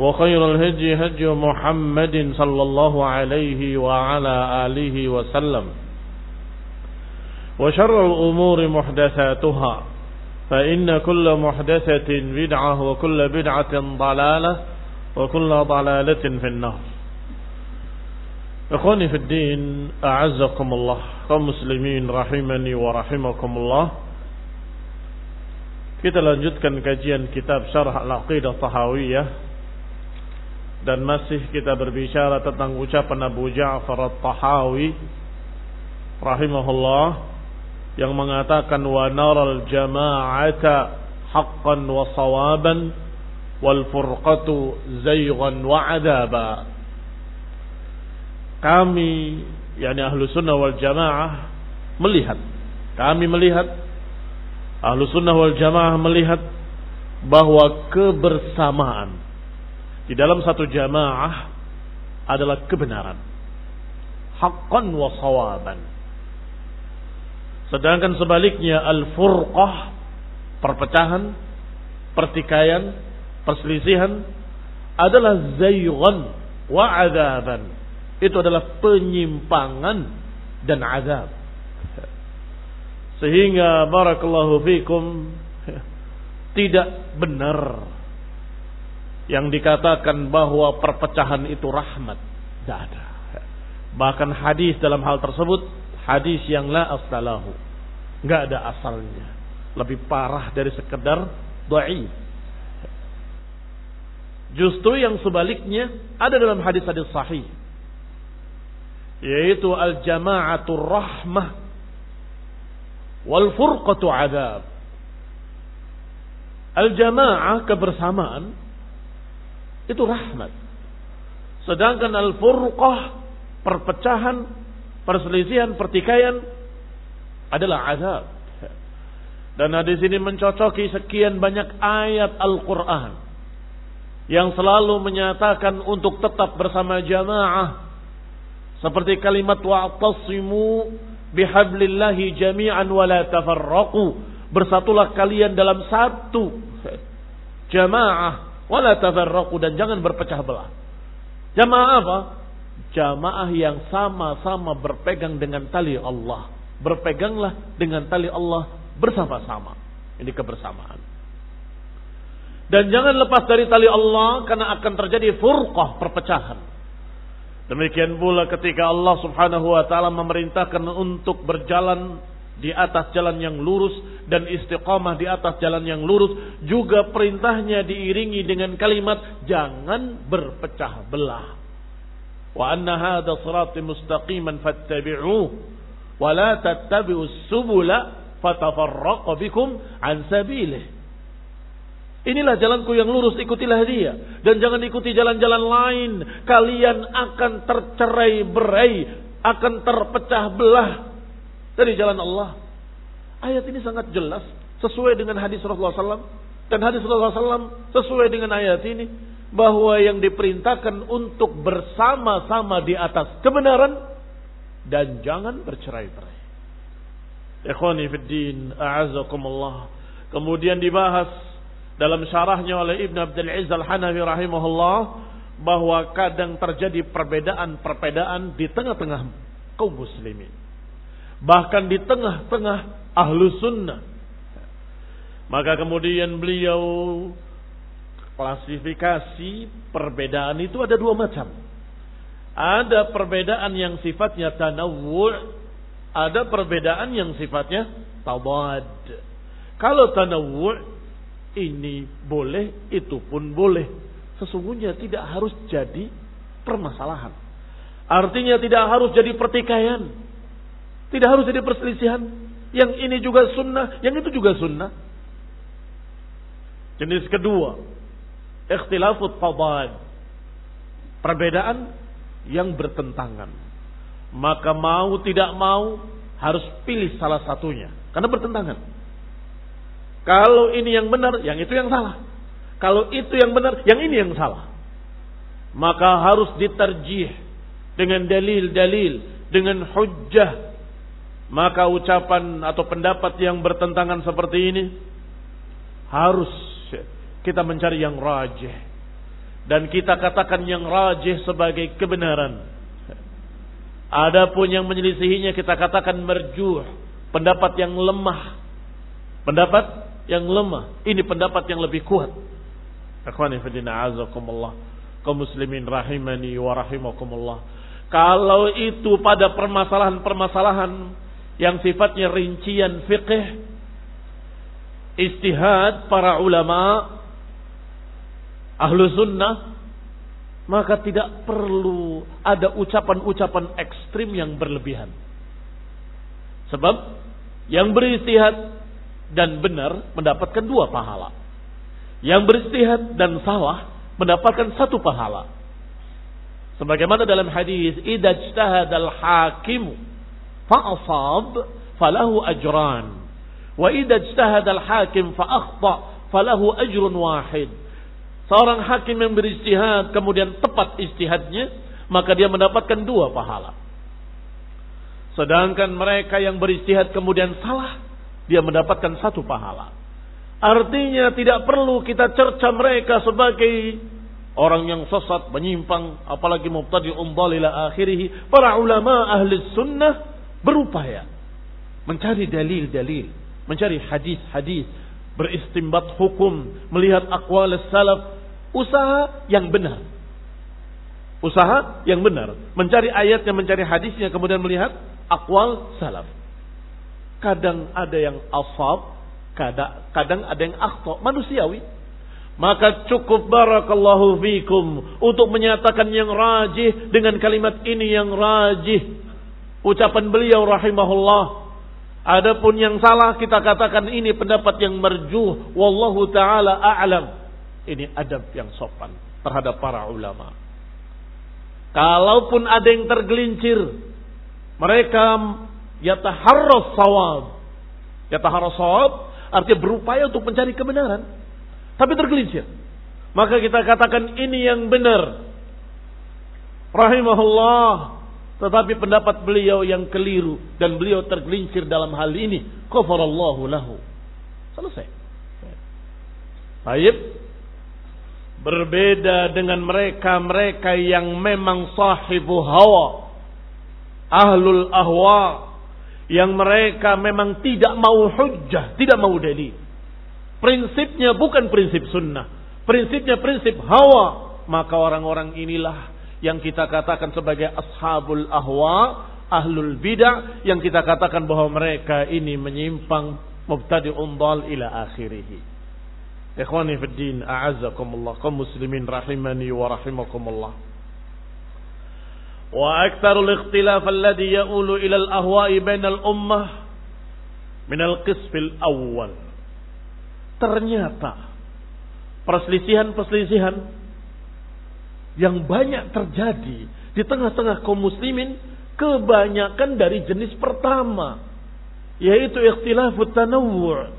وخير الهدي هدي محمد صلى الله عليه وعلى آله وسلم. وشر الأمور محدثاتها فإن كل محدثة بدعة وكل بدعة ضلالة وكل ضلالة في النار. إخواني في الدين أعزكم الله كمسلمين رحمني ورحمكم الله. Kita lanjutkan kajian kitab Syarah Al-Aqidah Tahawiyah. Dan masih kita berbicara tentang ucapan Abu Ja'far At-Tahawi rahimahullah yang mengatakan wa naral jama'ata haqqan wa sawaban wal furqatu zaygan wa adaba. Kami yakni ahlu sunnah wal jamaah melihat kami melihat ahlu sunnah wal jamaah melihat bahwa kebersamaan di dalam satu jamaah adalah kebenaran. Haqqan wa sawaban. Sedangkan sebaliknya al-furqah perpecahan pertikaian perselisihan adalah zaygan wa adaban itu adalah penyimpangan dan azab. Sehingga barakallahu fikum tidak benar yang dikatakan bahwa perpecahan itu rahmat. Tidak ada. Bahkan hadis dalam hal tersebut hadis yang la asalahu. Nggak ada asalnya. Lebih parah dari sekedar dhaif. Justru yang sebaliknya ada dalam hadis-hadis sahih. Yaitu al-jama'atul rahmah wal furqatu adab. Al-jama'ah kebersamaan itu rahmat. Sedangkan al-furqah perpecahan, perselisihan, pertikaian adalah azab. Dan hadis ini mencocoki sekian banyak ayat Al-Quran yang selalu menyatakan untuk tetap bersama jamaah. Seperti kalimat wa'tasimu bihablillahi jami'an wa la tafarraqu. Bersatulah kalian dalam satu jamaah wala tafarraqu dan jangan berpecah belah. Jamaah apa? Jamaah yang sama-sama berpegang dengan tali Allah. Berpeganglah dengan tali Allah bersama-sama. Ini kebersamaan. Dan jangan lepas dari tali Allah karena akan terjadi furqah perpecahan. Demikian pula ketika Allah Subhanahu wa taala memerintahkan untuk berjalan di atas jalan yang lurus dan istiqamah di atas jalan yang lurus juga perintahnya diiringi dengan kalimat jangan berpecah belah wa anna hadha sirati mustaqiman fattabi'uh Wala tattabi'us subula fatafarraqa bikum an sabilih. Inilah jalanku yang lurus, ikutilah dia. Dan jangan ikuti jalan-jalan lain. Kalian akan tercerai berai, akan terpecah belah dari jalan Allah. Ayat ini sangat jelas, sesuai dengan hadis Rasulullah SAW. Dan hadis Rasulullah SAW sesuai dengan ayat ini. Bahwa yang diperintahkan untuk bersama-sama di atas kebenaran. Dan jangan bercerai-berai. Ikhwani fiddin, a'azakumullah. Kemudian dibahas dalam syarahnya oleh Ibn Abdul Aziz Al-Hanafi rahimahullah bahwa kadang terjadi perbedaan-perbedaan di tengah-tengah kaum muslimin. Bahkan di tengah-tengah ahlu sunnah. Maka kemudian beliau klasifikasi perbedaan itu ada dua macam. Ada perbedaan yang sifatnya tanawwu' ada perbedaan yang sifatnya tawad. Kalau tanawwu' ini boleh, itu pun boleh. Sesungguhnya tidak harus jadi permasalahan. Artinya tidak harus jadi pertikaian. Tidak harus jadi perselisihan. Yang ini juga sunnah, yang itu juga sunnah. Jenis kedua, ikhtilafut fadad. Perbedaan yang bertentangan. Maka mau tidak mau harus pilih salah satunya. Karena bertentangan. Kalau ini yang benar, yang itu yang salah. Kalau itu yang benar, yang ini yang salah. Maka harus diterjih dengan dalil-dalil, dengan hujjah. Maka ucapan atau pendapat yang bertentangan seperti ini harus kita mencari yang rajih dan kita katakan yang rajih sebagai kebenaran. Adapun yang menyelisihinya kita katakan merjuh, pendapat yang lemah, pendapat yang lemah. Ini pendapat yang lebih kuat. Akhwani azakumullah. Kaum muslimin rahimani wa rahimakumullah. Kalau itu pada permasalahan-permasalahan yang sifatnya rincian fiqh, istihad para ulama, ahlu sunnah, maka tidak perlu ada ucapan-ucapan ekstrim yang berlebihan. Sebab yang beristihad dan benar mendapatkan dua pahala. Yang beristihad dan salah mendapatkan satu pahala. Sebagaimana dalam hadis, "Idza ijtahada al-hakim ajran, wa idza ijtahada al-hakim fa akhta falahu ajrun wahid." Seorang hakim yang beristihad kemudian tepat istihadnya, maka dia mendapatkan dua pahala. Sedangkan mereka yang beristihad kemudian salah, dia mendapatkan satu pahala. Artinya tidak perlu kita cerca mereka sebagai orang yang sesat, menyimpang, apalagi mubtadi umbal ila akhirih. Para ulama ahli sunnah berupaya mencari dalil-dalil, mencari hadis-hadis, beristimbat hukum, melihat akwal salaf, usaha yang benar. Usaha yang benar, mencari ayatnya, mencari hadisnya, kemudian melihat akwal salaf. Kadang ada yang asab, kadang, kadang ada yang akhta, manusiawi. Maka cukup barakallahu fikum untuk menyatakan yang rajih dengan kalimat ini yang rajih. Ucapan beliau rahimahullah. Adapun yang salah kita katakan ini pendapat yang merjuh. Wallahu ta'ala a'lam. Ini adab yang sopan terhadap para ulama. Kalaupun ada yang tergelincir, mereka yataharras sawab. Yataharras sawab artinya berupaya untuk mencari kebenaran. Tapi tergelincir. Maka kita katakan ini yang benar. Rahimahullah. Tetapi pendapat beliau yang keliru. Dan beliau tergelincir dalam hal ini. Qafarallahu lahu. Selesai. Baik. Berbeda dengan mereka-mereka yang memang sahibu hawa. Ahlul ahwa yang mereka memang tidak mau hujjah, tidak mau dalil. Prinsipnya bukan prinsip sunnah, prinsipnya prinsip hawa. Maka orang-orang inilah yang kita katakan sebagai ashabul ahwa, ahlul bidah yang kita katakan bahwa mereka ini menyimpang mubtadi undal ila akhirih. Ikhwani fi din, a'azzakumullah, kaum muslimin rahimani wa rahimakumullah. Wa aktsarul ikhtilaf alladhi ya'ulu ila al-ahwa'i bainal ummah min al-qisfil awwal. Ternyata perselisihan-perselisihan yang banyak terjadi di tengah-tengah kaum muslimin kebanyakan dari jenis pertama yaitu ikhtilafut tanawwu'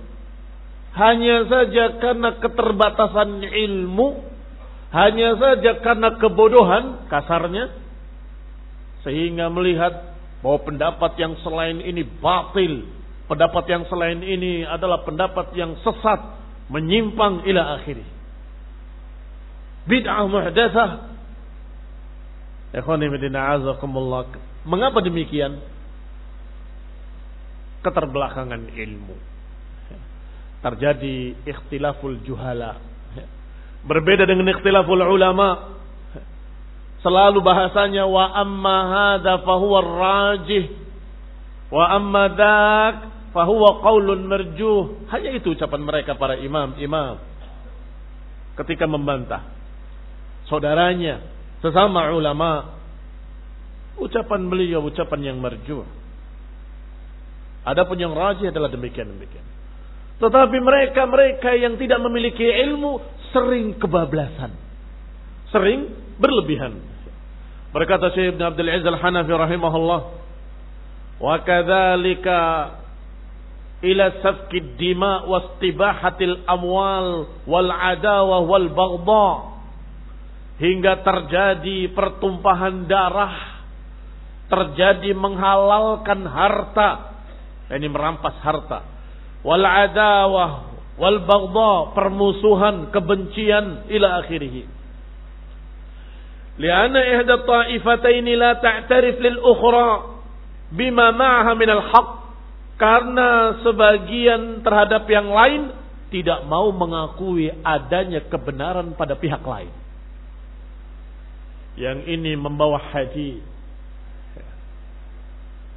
hanya saja karena keterbatasan ilmu hanya saja karena kebodohan kasarnya sehingga melihat bahwa pendapat yang selain ini batil pendapat yang selain ini adalah pendapat yang sesat menyimpang ila akhiri bid'ah muhdatsah. Mengapa demikian? Keterbelakangan ilmu. Terjadi ikhtilaful juhala. Berbeda dengan ikhtilaful ulama. Selalu bahasanya wa amma hadha fahuwa rajih. Wa amma dak fahuwa qaulun merjuh. Hanya itu ucapan mereka para imam-imam. Ketika membantah. Saudaranya sesama ulama ucapan beliau ucapan yang merju. Adapun yang rajih adalah demikian demikian. Tetapi mereka-mereka yang tidak memiliki ilmu sering kebablasan. Sering berlebihan. Berkata Syekh Ibn Abdul Aziz Al-Hanafi rahimahullah. Wa kadzalika ila safki dima wa istibahatil amwal wal adawa wal baghdha hingga terjadi pertumpahan darah, terjadi menghalalkan harta, ini merampas harta, wal adawah, wal baghdha, permusuhan, kebencian ila akhirih. Lianna ihda ta'ifatayn la ta'tarif lil ukhra bima ma'aha min al haqq. Karena sebagian terhadap yang lain tidak mau mengakui adanya kebenaran pada pihak lain yang ini membawa hadis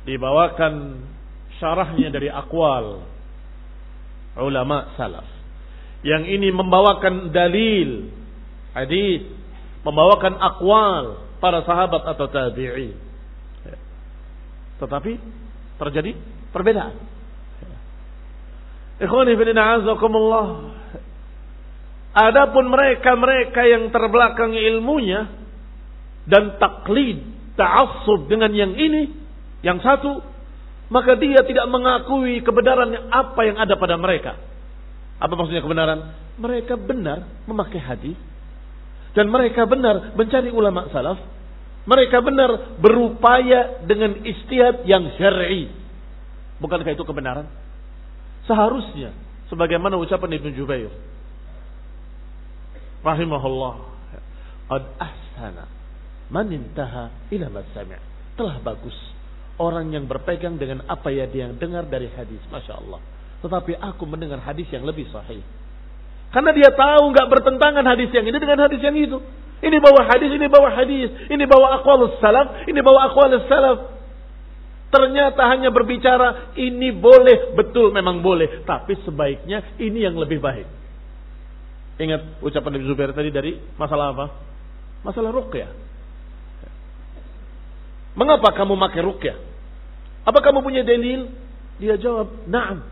dibawakan syarahnya dari akwal. Ulama salaf. Yang ini membawakan dalil hadis membawakan akwal para sahabat atau tabi'i tetapi terjadi perbedaan. Ikhwani fillah azakumullah. Adapun mereka-mereka yang terbelakang ilmunya dan taklid, ta'assub dengan yang ini, yang satu, maka dia tidak mengakui kebenaran apa yang ada pada mereka. Apa maksudnya kebenaran? Mereka benar memakai hadis dan mereka benar mencari ulama salaf. Mereka benar berupaya dengan istihad yang syar'i. Bukankah itu kebenaran? Seharusnya sebagaimana ucapan Ibnu Jubair rahimahullah ad ahsana Man intaha ila masami' telah bagus orang yang berpegang dengan apa yang dia dengar dari hadis, masya Allah. Tetapi aku mendengar hadis yang lebih sahih. Karena dia tahu nggak bertentangan hadis yang ini dengan hadis yang itu. Ini bawa hadis, ini bawa hadis, ini bawa akwalus salaf, ini bawa akwalus salaf. Ternyata hanya berbicara ini boleh, betul memang boleh, tapi sebaiknya ini yang lebih baik. Ingat ucapan Nabi Zubair tadi dari masalah apa? Masalah ruqyah. Mengapa kamu pakai rukyah? Apa kamu punya dalil? Dia jawab, "Na'am."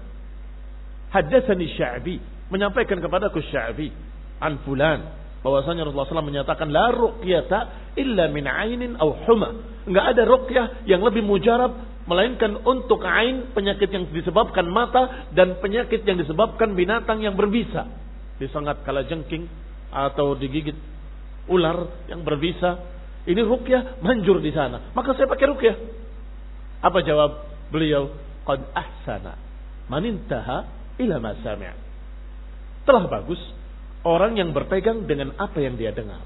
Haddatsani Sya'bi, menyampaikan kepadaku Sya'bi an fulan bahwasanya Rasulullah SAW menyatakan la ruqyata illa min ainin aw huma. Enggak ada ruqyah yang lebih mujarab melainkan untuk ain penyakit yang disebabkan mata dan penyakit yang disebabkan binatang yang berbisa. Disengat kala jengking atau digigit ular yang berbisa ini rukyah manjur di sana. Maka saya pakai rukyah. Apa jawab beliau? Qad ahsana. Manintaha ila ma Telah bagus orang yang berpegang dengan apa yang dia dengar.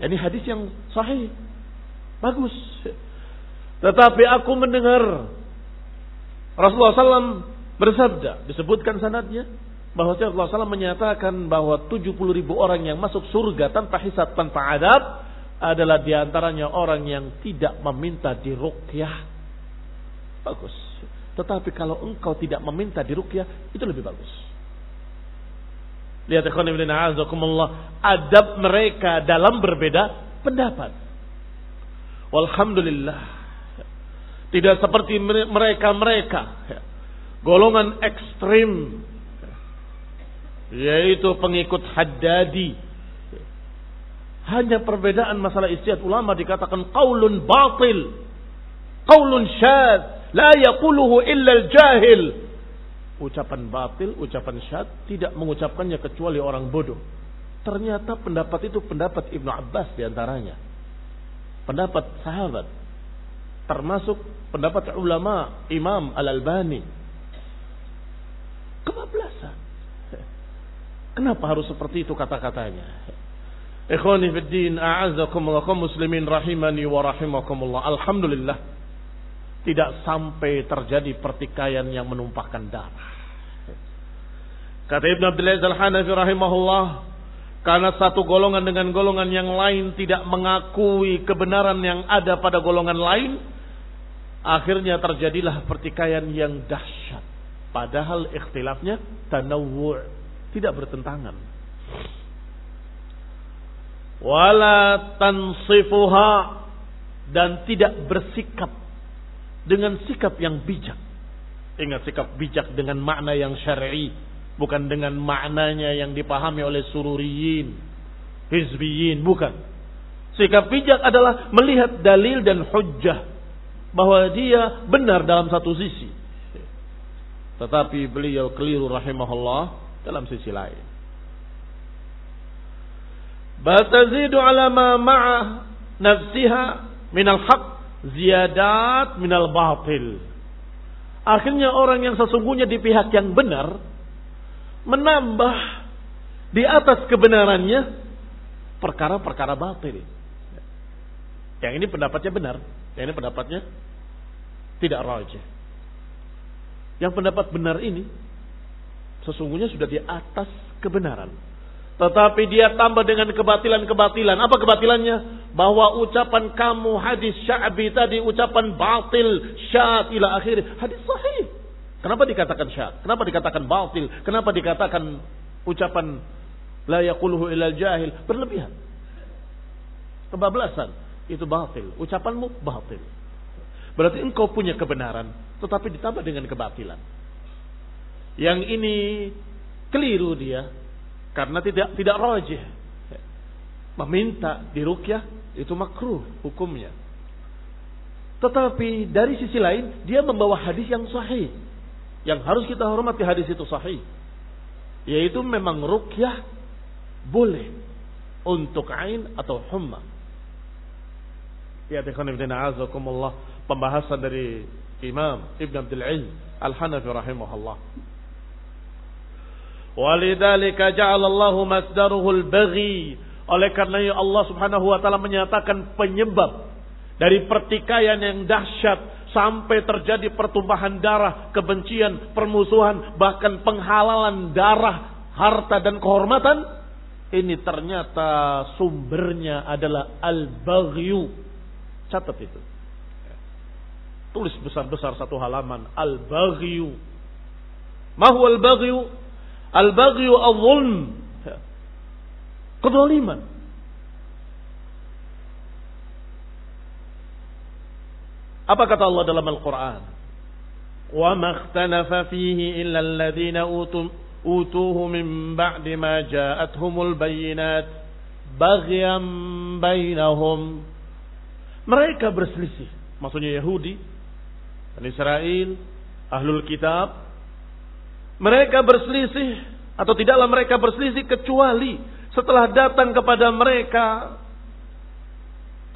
Ini hadis yang sahih. Bagus. Tetapi aku mendengar Rasulullah SAW bersabda, disebutkan sanadnya, bahwa Rasulullah SAW menyatakan bahwa 70 ribu orang yang masuk surga tanpa hisab, tanpa adab, adalah di antaranya orang yang tidak meminta dirukyah. Bagus. Tetapi kalau engkau tidak meminta dirukyah, itu lebih bagus. Lihat ikhwan ibn Adab mereka dalam berbeda pendapat. Walhamdulillah. Tidak seperti mereka-mereka. Golongan ekstrim. Yaitu pengikut Haddadi. Hanya perbedaan masalah istiad ulama dikatakan qaulun batil. Qaulun syad. La yakuluhu illa al-jahil. Ucapan batil, ucapan syad. Tidak mengucapkannya kecuali orang bodoh. Ternyata pendapat itu pendapat Ibnu Abbas di antaranya. Pendapat sahabat. Termasuk pendapat ulama Imam Al-Albani. Kebablasan. Kenapa harus seperti itu kata-katanya? Ikhwani fi din, a'azzakumullah kaum muslimin rahimani wa rahimakumullah. Alhamdulillah tidak sampai terjadi pertikaian yang menumpahkan darah. Kata Ibn Abdul Aziz Al-Hanafi rahimahullah, karena satu golongan dengan golongan yang lain tidak mengakui kebenaran yang ada pada golongan lain, akhirnya terjadilah pertikaian yang dahsyat. Padahal ikhtilafnya tanawwu' tidak bertentangan wala tansifuha dan tidak bersikap dengan sikap yang bijak. Ingat sikap bijak dengan makna yang syar'i, bukan dengan maknanya yang dipahami oleh sururiyin, hizbiyin, bukan. Sikap bijak adalah melihat dalil dan hujjah bahwa dia benar dalam satu sisi. Tetapi beliau keliru rahimahullah dalam sisi lain. Bal tazidu ala ma ma'a nafsiha minal haq ziyadat minal batil. Akhirnya orang yang sesungguhnya di pihak yang benar menambah di atas kebenarannya perkara-perkara batil. Yang ini pendapatnya benar, yang ini pendapatnya tidak rajih. Yang pendapat benar ini sesungguhnya sudah di atas kebenaran. Tetapi dia tambah dengan kebatilan-kebatilan. Apa kebatilannya? Bahwa ucapan kamu hadis sya'bi tadi ucapan batil syad ila akhir. Hadis sahih. Kenapa dikatakan syad? Kenapa dikatakan batil? Kenapa dikatakan ucapan la yaquluhu ilal jahil? Berlebihan. Kebablasan. Itu batil. Ucapanmu batil. Berarti engkau punya kebenaran. Tetapi ditambah dengan kebatilan. Yang ini keliru dia karena tidak tidak rojih. Meminta dirukyah itu makruh hukumnya. Tetapi dari sisi lain dia membawa hadis yang sahih. Yang harus kita hormati hadis itu sahih. Yaitu memang rukyah boleh untuk ain atau humma. Ya tekan ibn azakumullah pembahasan dari Imam Ibn Abdul Al-Hanafi rahimahullah. Walidzalika ja'alallahu masdaruhul baghi. Oleh karena Allah Subhanahu wa taala menyatakan penyebab dari pertikaian yang dahsyat sampai terjadi pertumpahan darah, kebencian, permusuhan, bahkan penghalalan darah, harta dan kehormatan. Ini ternyata sumbernya adalah al-baghyu. Catat itu. Tulis besar-besar satu halaman. Al-baghyu. Mahu al-baghyu? Al-baghyu al-zulm. Kedoliman. Apa kata Allah dalam Al-Quran? Wa makhtalafa fihi illa alladhina utum utuhu min ba'di ma ja'athumul bayyinat baghyan bainahum. Mereka berselisih. Maksudnya Yahudi dan Israel, Ahlul Kitab mereka berselisih atau tidaklah mereka berselisih kecuali setelah datang kepada mereka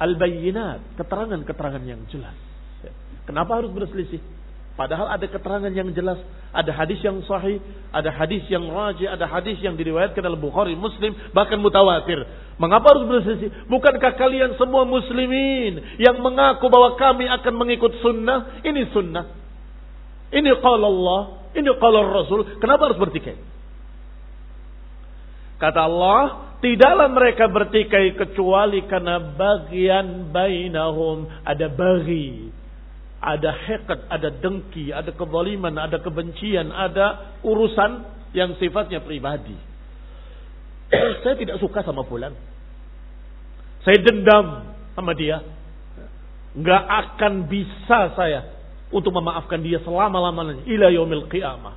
al-bayyinat, keterangan-keterangan yang jelas. Kenapa harus berselisih? Padahal ada keterangan yang jelas, ada hadis yang sahih, ada hadis yang rajih, ada hadis yang diriwayatkan oleh Bukhari, Muslim, bahkan mutawatir. Mengapa harus berselisih? Bukankah kalian semua muslimin yang mengaku bahwa kami akan mengikut sunnah? Ini sunnah. Ini qala Allah, ini kalau Rasul, kenapa harus bertikai? Kata Allah, tidaklah mereka bertikai kecuali karena bagian bainahum ada bagi, ada hekat, ada dengki, ada kezaliman, ada kebencian, ada urusan yang sifatnya pribadi. Saya tidak suka sama fulan. Saya dendam sama dia. Nggak akan bisa saya untuk memaafkan dia selama-lamanya. Ila yaumil qiyamah.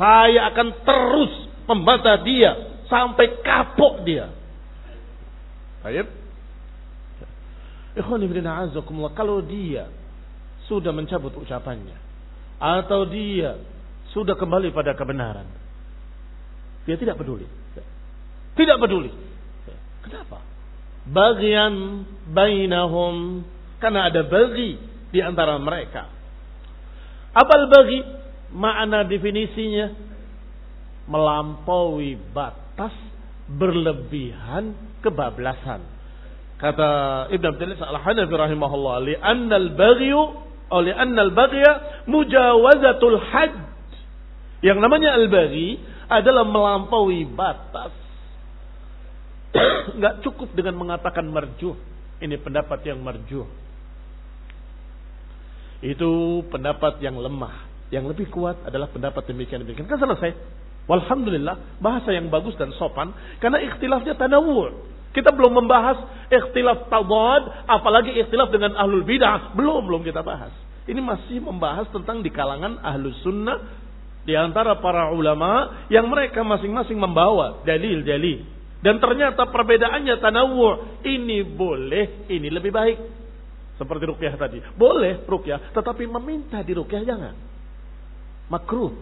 Saya akan terus membantah dia sampai kapok dia. Baik. Kalau dia sudah mencabut ucapannya atau dia sudah kembali pada kebenaran, dia tidak peduli. Tidak peduli. Kenapa? Bagian bainahum karena ada bagi di antara mereka. Apa bagi? Makna definisinya melampaui batas berlebihan kebablasan. Kata Ibn Abdul Al-Hanafi rahimahullah, "Li'anna al-baghyu aw li'anna al-baghya mujawazatul hadd." Yang namanya al-baghi adalah melampaui batas. Enggak cukup dengan mengatakan marjuh. Ini pendapat yang marjuh. Itu pendapat yang lemah. Yang lebih kuat adalah pendapat demikian demikian. Kan selesai. Walhamdulillah bahasa yang bagus dan sopan karena ikhtilafnya tanawur. Kita belum membahas ikhtilaf tawad, apalagi ikhtilaf dengan ahlul bidah. Belum, belum kita bahas. Ini masih membahas tentang di kalangan ahlus sunnah di antara para ulama yang mereka masing-masing membawa dalil-dalil. Dan ternyata perbedaannya tanawur. Ini boleh, ini lebih baik. Seperti rukyah tadi. Boleh rukyah, tetapi meminta di rukyah jangan. Makruh.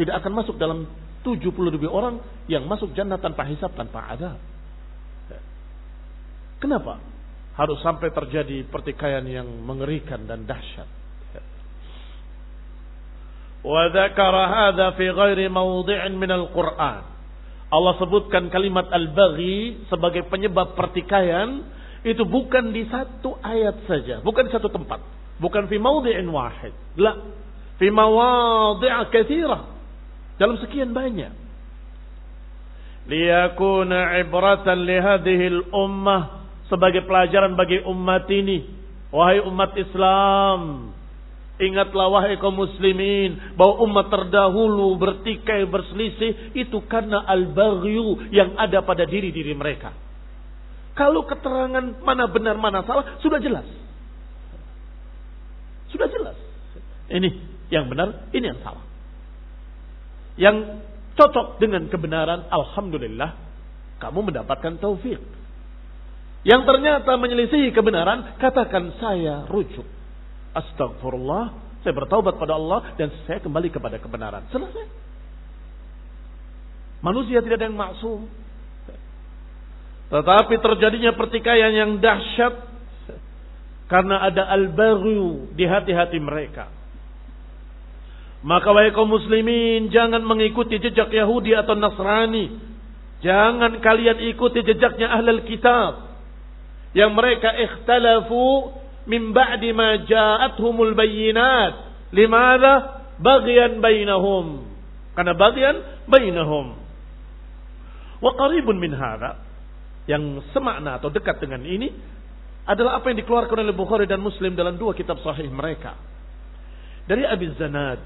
Tidak akan masuk dalam 70 ribu orang yang masuk jannah tanpa hisap, tanpa ada. Kenapa? Harus sampai terjadi pertikaian yang mengerikan dan dahsyat. Allah sebutkan kalimat al-baghi sebagai penyebab pertikaian itu bukan di satu ayat saja, bukan di satu tempat, bukan fi mawdhi'in wahid. La, fi mawadhi' katsira. Dalam sekian banyak. Liyakuna ibratan li hadhihi al-ummah sebagai pelajaran bagi umat ini. Wahai umat Islam, ingatlah wahai kaum muslimin bahwa umat terdahulu bertikai berselisih itu karena al-baghyu yang ada pada diri-diri mereka. Kalau keterangan mana benar mana salah sudah jelas. Sudah jelas. Ini yang benar, ini yang salah. Yang cocok dengan kebenaran, alhamdulillah kamu mendapatkan taufik yang ternyata menyelisihi kebenaran, katakan saya rujuk. Astagfirullah, saya bertaubat pada Allah dan saya kembali kepada kebenaran. Selesai. Manusia tidak ada yang maksum. Tetapi terjadinya pertikaian yang dahsyat karena ada al-baghu di hati-hati mereka. Maka wahai kaum muslimin jangan mengikuti jejak Yahudi atau Nasrani. Jangan kalian ikuti jejaknya ahlul kitab yang mereka ikhtalafu min ba'di ma ja'atuhumul bayyinat. Limada? Bagian bainahum. Karena bagian bainahum. Wa qaribun min hadha yang semakna atau dekat dengan ini adalah apa yang dikeluarkan oleh Bukhari dan Muslim dalam dua kitab sahih mereka. Dari Abi Zanad,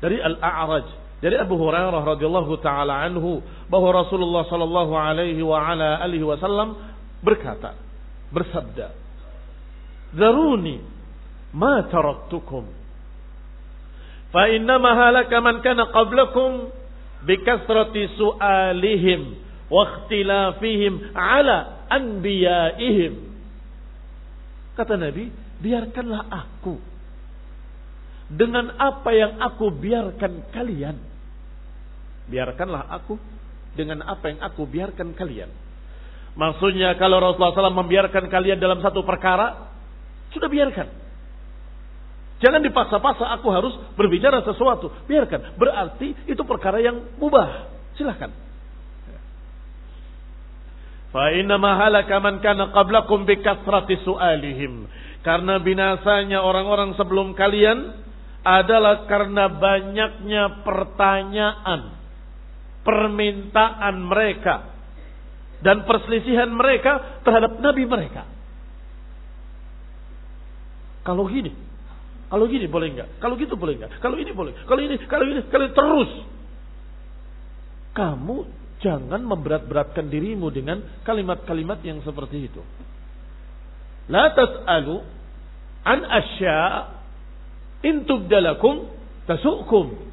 dari Al-A'raj, dari Abu Hurairah radhiyallahu taala anhu bahwa Rasulullah sallallahu alaihi wa ala alihi wasallam berkata, bersabda, "Zaruni ma taraktukum fa innama halaka man kana qablakum bikasrati su'alihim ikhtilafihim ala anbiya'ihim." Kata Nabi, biarkanlah aku dengan apa yang aku biarkan kalian. Biarkanlah aku dengan apa yang aku biarkan kalian. Maksudnya kalau Rasulullah SAW membiarkan kalian dalam satu perkara, sudah biarkan. Jangan dipaksa-paksa aku harus berbicara sesuatu. Biarkan. Berarti itu perkara yang mubah. Silahkan. Fa inna mahalaka man kana qablakum bi su'alihim. Karena binasanya orang-orang sebelum kalian adalah karena banyaknya pertanyaan, permintaan mereka dan perselisihan mereka terhadap nabi mereka. Kalau gini, kalau gini boleh enggak? Kalau gitu boleh enggak? Kalau ini boleh. Kalau ini, kalau ini, kalau terus. Kamu jangan memberat-beratkan dirimu dengan kalimat-kalimat yang seperti itu. La tas'alu an asya in tubdalakum tasukum.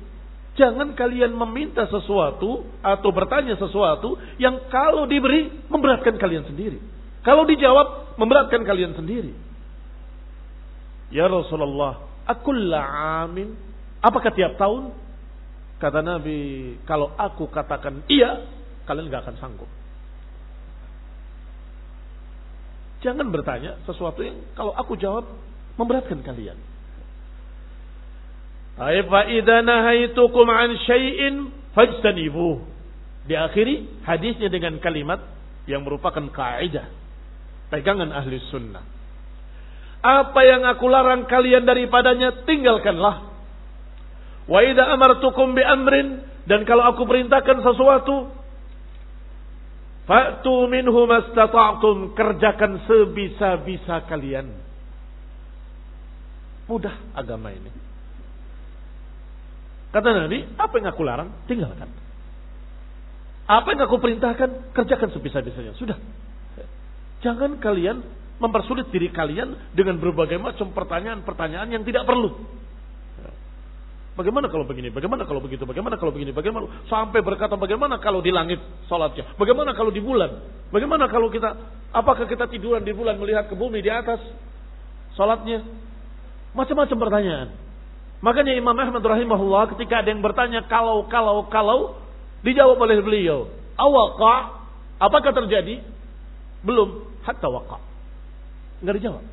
Jangan kalian meminta sesuatu atau bertanya sesuatu yang kalau diberi memberatkan kalian sendiri. Kalau dijawab memberatkan kalian sendiri. Ya Rasulullah, akulla amin. Apakah tiap tahun? Kata Nabi, kalau aku katakan iya, kalian nggak akan sanggup. Jangan bertanya sesuatu yang kalau aku jawab memberatkan kalian. Fa idza an syai'in fajtanibuh. Diakhiri hadisnya dengan kalimat yang merupakan kaidah pegangan ahli sunnah. Apa yang aku larang kalian daripadanya tinggalkanlah. Wa idza amartukum bi amrin dan kalau aku perintahkan sesuatu fa'tu minhu mastata'tum kerjakan sebisa-bisa kalian. Mudah agama ini. Kata Nabi, apa yang aku larang, tinggalkan. Apa yang aku perintahkan, kerjakan sebisa-bisanya. Sudah. Jangan kalian mempersulit diri kalian dengan berbagai macam pertanyaan-pertanyaan yang tidak perlu. Bagaimana kalau begini? Bagaimana kalau begitu? Bagaimana kalau begini? Bagaimana sampai berkata bagaimana kalau di langit salatnya? Bagaimana kalau di bulan? Bagaimana kalau kita apakah kita tiduran di bulan melihat ke bumi di atas salatnya? Macam-macam pertanyaan. Makanya Imam Ahmad rahimahullah ketika ada yang bertanya kalau kalau kalau dijawab oleh beliau, awaka apakah terjadi? Belum, hatta waqa. Enggak dijawab.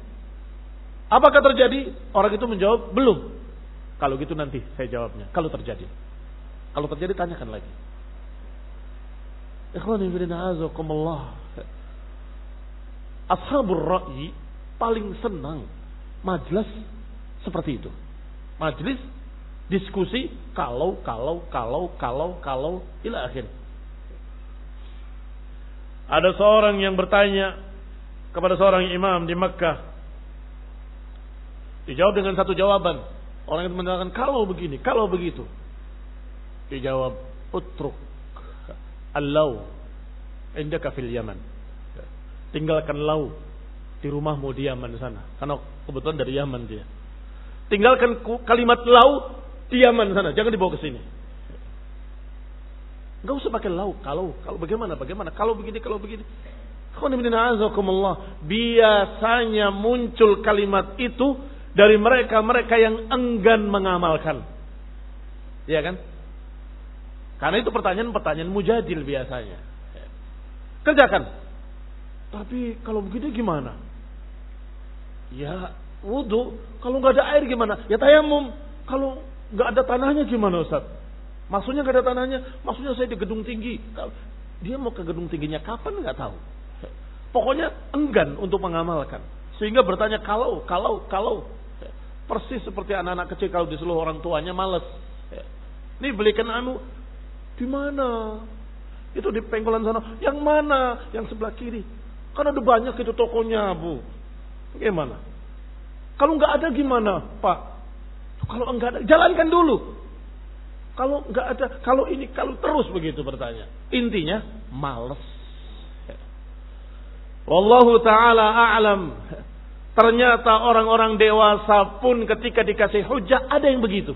Apakah terjadi? Orang itu menjawab, belum. Kalau gitu nanti saya jawabnya. Kalau terjadi. Kalau terjadi tanyakan lagi. Ikhwani azakumullah. Ashabur ra'i paling senang majlis seperti itu. Majlis diskusi kalau kalau kalau kalau kalau ila akhir. Ada seorang yang bertanya kepada seorang imam di Makkah. Dijawab dengan satu jawaban. Orang itu mengatakan kalau begini, kalau begitu. Dijawab, utruk allau indaka fil Yaman. Tinggalkan lau di rumahmu di Yaman sana. Karena kebetulan dari Yaman dia. Tinggalkan kalimat lau di Yaman sana, jangan dibawa ke sini. Enggak usah pakai lau, kalau, kalau bagaimana, bagaimana, kalau begini, kalau begini. Biasanya muncul kalimat itu dari mereka-mereka yang enggan mengamalkan. Iya kan? Karena itu pertanyaan-pertanyaan mujadil biasanya. Kerjakan. Tapi kalau begitu gimana? Ya wudhu. Kalau nggak ada air gimana? Ya tayamum. Kalau nggak ada tanahnya gimana Ustaz? Maksudnya nggak ada tanahnya? Maksudnya saya di gedung tinggi. Dia mau ke gedung tingginya kapan nggak tahu. Pokoknya enggan untuk mengamalkan. Sehingga bertanya kalau, kalau, kalau. Persis seperti anak-anak kecil kalau disuruh orang tuanya males. Ini belikan anu di mana? Itu di pengkolan sana. Yang mana? Yang sebelah kiri. Karena ada banyak itu tokonya, Bu. Bagaimana? Kalau nggak ada gimana, Pak? Kalau enggak ada, jalankan dulu. Kalau nggak ada, kalau ini, kalau terus begitu bertanya. Intinya, males. Wallahu ta'ala a'lam. Ternyata orang-orang dewasa pun ketika dikasih hujah ada yang begitu.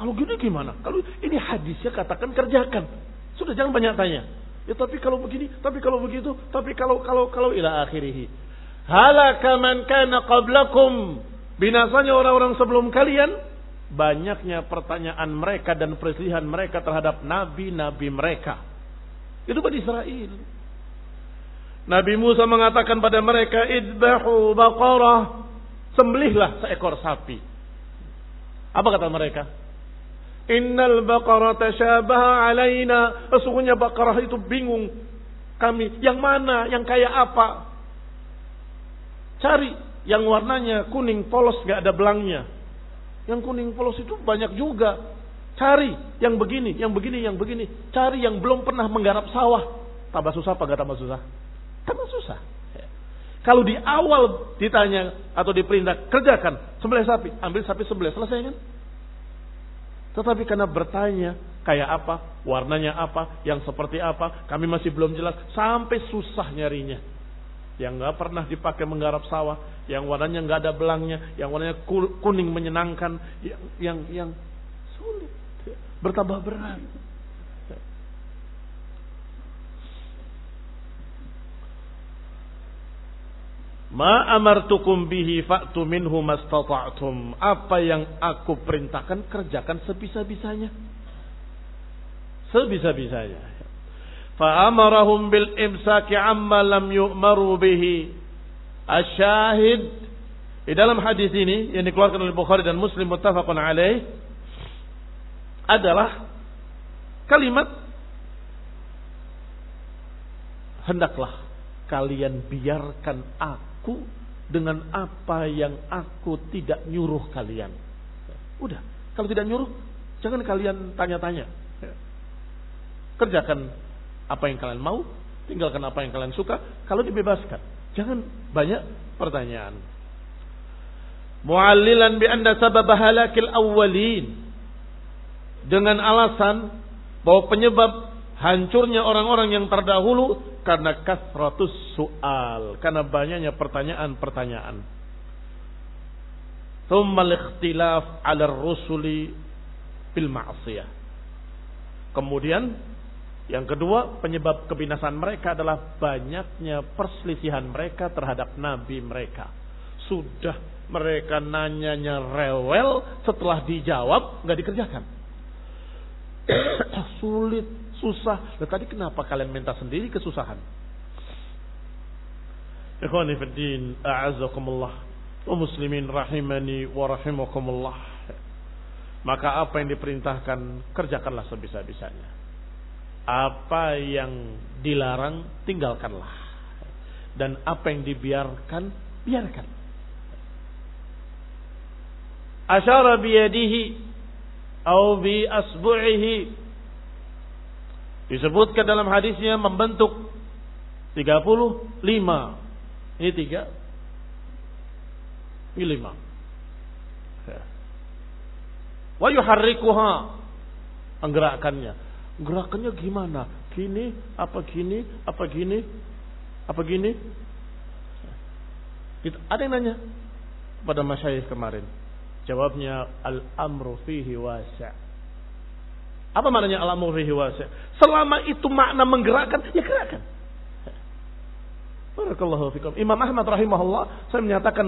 Kalau gini gimana? Kalau ini hadisnya katakan kerjakan. Sudah jangan banyak tanya. Ya tapi kalau begini, tapi kalau begitu, tapi kalau kalau kalau ila akhirih. Halaka man kana qablakum. Binasanya orang-orang sebelum kalian banyaknya pertanyaan mereka dan perselisihan mereka terhadap nabi-nabi mereka. Itu pada Israel. Nabi Musa mengatakan pada mereka, idbahu baqarah. Sembelihlah seekor sapi. Apa kata mereka? Innal baqarah tashabaha alaina. Sesungguhnya baqarah itu bingung kami. Yang mana? Yang kayak apa? Cari yang warnanya kuning polos gak ada belangnya. Yang kuning polos itu banyak juga. Cari yang begini, yang begini, yang begini. Cari yang belum pernah menggarap sawah. Tambah susah apa gak tambah susah? Karena susah. Kalau di awal ditanya atau diperintah kerjakan sembelih sapi, ambil sapi sembelih selesai kan? Tetapi karena bertanya kayak apa, warnanya apa, yang seperti apa, kami masih belum jelas sampai susah nyarinya. yang nggak pernah dipakai menggarap sawah, yang warnanya nggak ada belangnya, yang warnanya kuning menyenangkan, yang yang yang sulit, bertambah berat. Ma amartukum bihi fa'tu minhu mastata'tum. Apa yang aku perintahkan kerjakan sebisa-bisanya. Sebisa-bisanya. Fa'amarahum bil imsaki amma lam yu'maru bihi. Asyahid di dalam hadis ini yang dikeluarkan oleh Bukhari dan Muslim muttafaqun alaih adalah kalimat hendaklah kalian biarkan aku aku dengan apa yang aku tidak nyuruh kalian. Udah, kalau tidak nyuruh, jangan kalian tanya-tanya. Kerjakan apa yang kalian mau, tinggalkan apa yang kalian suka. Kalau dibebaskan, jangan banyak pertanyaan. Mu'allilan bi anda sabab halakil awwalin. Dengan alasan bahwa penyebab hancurnya orang-orang yang terdahulu karena kasratus soal, karena banyaknya pertanyaan-pertanyaan. Thumma ikhtilaf 'ala rusuli bil ma'siyah. Kemudian yang kedua, penyebab kebinasan mereka adalah banyaknya perselisihan mereka terhadap nabi mereka. Sudah mereka nanyanya rewel, setelah dijawab nggak dikerjakan. Sulit susah. Nah, tadi kenapa kalian minta sendiri kesusahan? Ikhwani a'azakumullah. Wa muslimin rahimani wa rahimakumullah. Maka apa yang diperintahkan, kerjakanlah sebisa-bisanya. Apa yang dilarang, tinggalkanlah. Dan apa yang dibiarkan, biarkan. Asyara biyadihi, au bi asbu'ihi Disebutkan dalam hadisnya membentuk 35. Ini tiga. Ini lima. Ya. Wa yuharrikuha. Menggerakkannya. Gerakannya gimana? Gini, apa gini, apa gini, apa gini? Ada yang nanya pada masyayikh kemarin. Jawabnya al-amru fihi wasi'. Apa maknanya al-amru fihi wasi'? Selama itu makna menggerakkan, ya gerakkan. Barakallahu fikum. Imam Ahmad rahimahullah saya menyatakan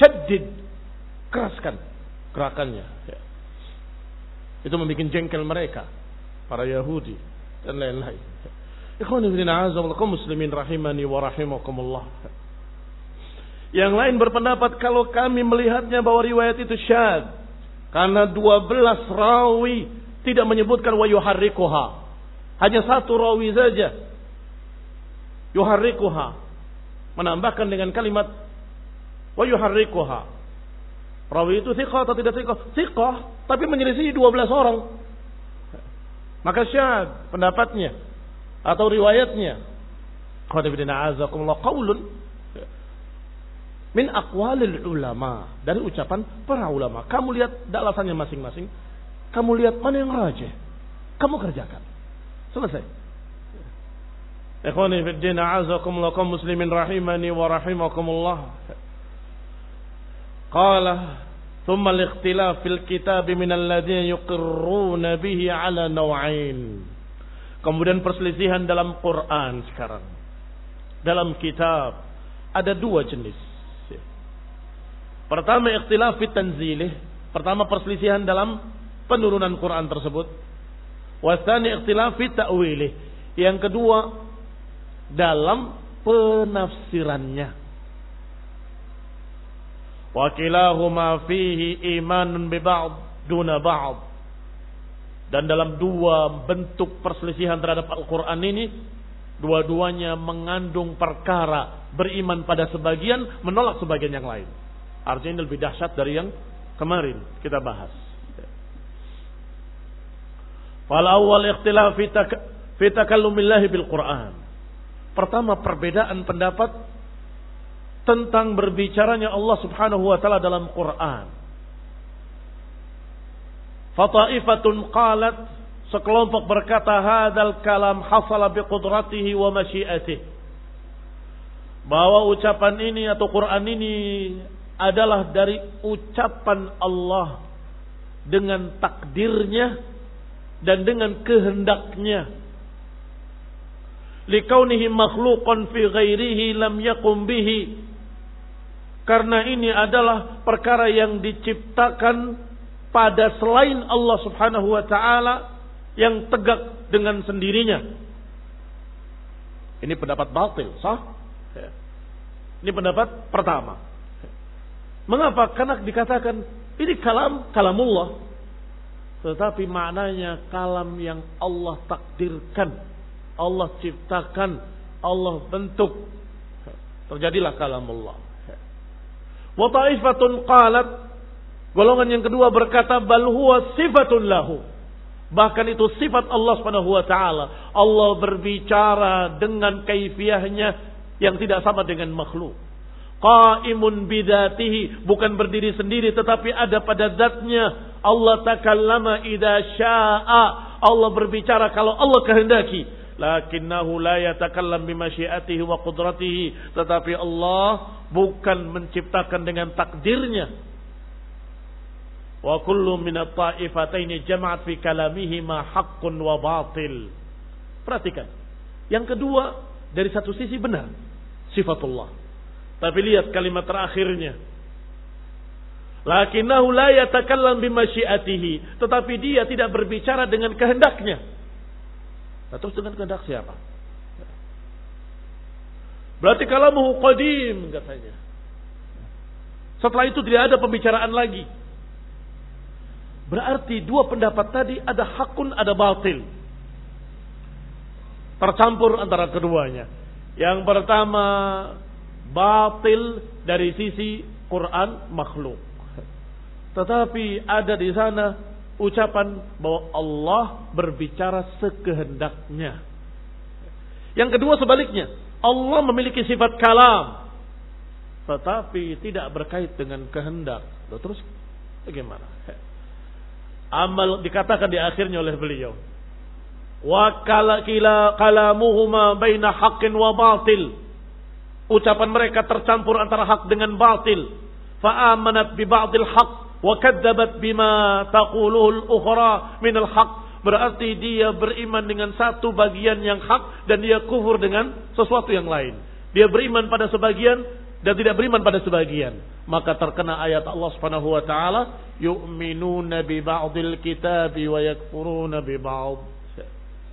syaddid keraskan gerakannya. Ya. Itu membuat jengkel mereka para Yahudi dan lain-lain. Ikhwani bin kaum muslimin rahimani wa rahimakumullah. Yang lain berpendapat kalau kami melihatnya bahwa riwayat itu syad karena 12 rawi tidak menyebutkan wa yuharrikuha. Hanya satu rawi saja. Yuharrikuha. Menambahkan dengan kalimat wa yuharrikuha. Rawi itu thiqah atau tidak thiqah? Thiqah, tapi menyelisih 12 orang. Maka syad pendapatnya atau riwayatnya. Qadibina azakumullah qaulun min aqwalil ulama dari ucapan para ulama. Kamu lihat alasannya masing-masing. Kamu lihat mana yang raja. Kamu kerjakan. Selesai. Ikhwani fi din a'azakumullah kaum muslimin rahimani wa rahimakumullah. Qala thumma al-ikhtilaf fil kitab min alladhina yuqirruna bihi ala naw'ain. Kemudian perselisihan dalam Quran sekarang. Dalam kitab ada dua jenis. Pertama ikhtilaf fit tanzilih. Pertama perselisihan dalam penurunan Quran tersebut. Wasani ikhtilafi ta'wilih. Yang kedua dalam penafsirannya. Wakilahuma fihi imanun bi ba'd duna ba'd. Dan dalam dua bentuk perselisihan terhadap Al-Quran ini, dua-duanya mengandung perkara beriman pada sebagian, menolak sebagian yang lain. Artinya ini lebih dahsyat dari yang kemarin kita bahas. Fal awal ikhtilaf fi takallumillahi bil Quran. Pertama perbedaan pendapat tentang berbicaranya Allah Subhanahu wa taala dalam Quran. Fataifatun qalat sekelompok berkata hadal kalam hasala bi qudratihi wa masyiatihi. bahwa ucapan ini atau Quran ini adalah dari ucapan Allah dengan takdirnya dan dengan kehendaknya likaunihi makhluqan fi ghairihi lam yakum bihi karena ini adalah perkara yang diciptakan pada selain Allah Subhanahu wa taala yang tegak dengan sendirinya. Ini pendapat batil, sah? Ini pendapat pertama. Mengapa? Karena dikatakan ini kalam kalamullah. Tetapi maknanya kalam yang Allah takdirkan Allah ciptakan, Allah bentuk. Terjadilah kalam Allah. Wa ta'ifatun qalat golongan yang kedua berkata bal huwa sifatun lahu. Bahkan itu sifat Allah Subhanahu wa taala. Allah berbicara dengan kaifiahnya yang tidak sama dengan makhluk. Qaimun bidatihi. Bukan berdiri sendiri tetapi ada pada zatnya. Allah takallama idza syaa. Allah berbicara kalau Allah kehendaki. Lakinnahu la yatakallam bimasyiatihi wa qudratihi. Tetapi Allah bukan menciptakan dengan takdirnya. Wa kullu min at-ta'ifataini jama'at fi kalamihi ma haqqun wa batil. Perhatikan. Yang kedua dari satu sisi benar sifatullah tapi lihat kalimat terakhirnya lakinnahu la yatakallam bimasyiatihi tetapi dia tidak berbicara dengan kehendaknya Nah, terus dengan kehendak siapa? Berarti kalamu qadim katanya. Setelah itu tidak ada pembicaraan lagi. Berarti dua pendapat tadi ada hakun, ada batil. Tercampur antara keduanya. Yang pertama batil dari sisi Quran makhluk. Tetapi ada di sana ucapan bahwa Allah berbicara sekehendaknya. Yang kedua sebaliknya, Allah memiliki sifat kalam tetapi tidak berkait dengan kehendak. Loh, terus bagaimana? Amal dikatakan di akhirnya oleh beliau. Wa kala kalamuhuma baina haqqin wa batil ucapan mereka tercampur antara hak dengan batil. Fa'amanat bi ba'dil haq wa kadzabat bima taquluhu al-ukhra min al-haq berarti dia beriman dengan satu bagian yang hak dan dia kufur dengan sesuatu yang lain. Dia beriman pada sebagian dan tidak beriman pada sebagian. Maka terkena ayat Allah Subhanahu wa taala yu'minuna bi ba'dil kitabi wa yakfuruna bi ba'd.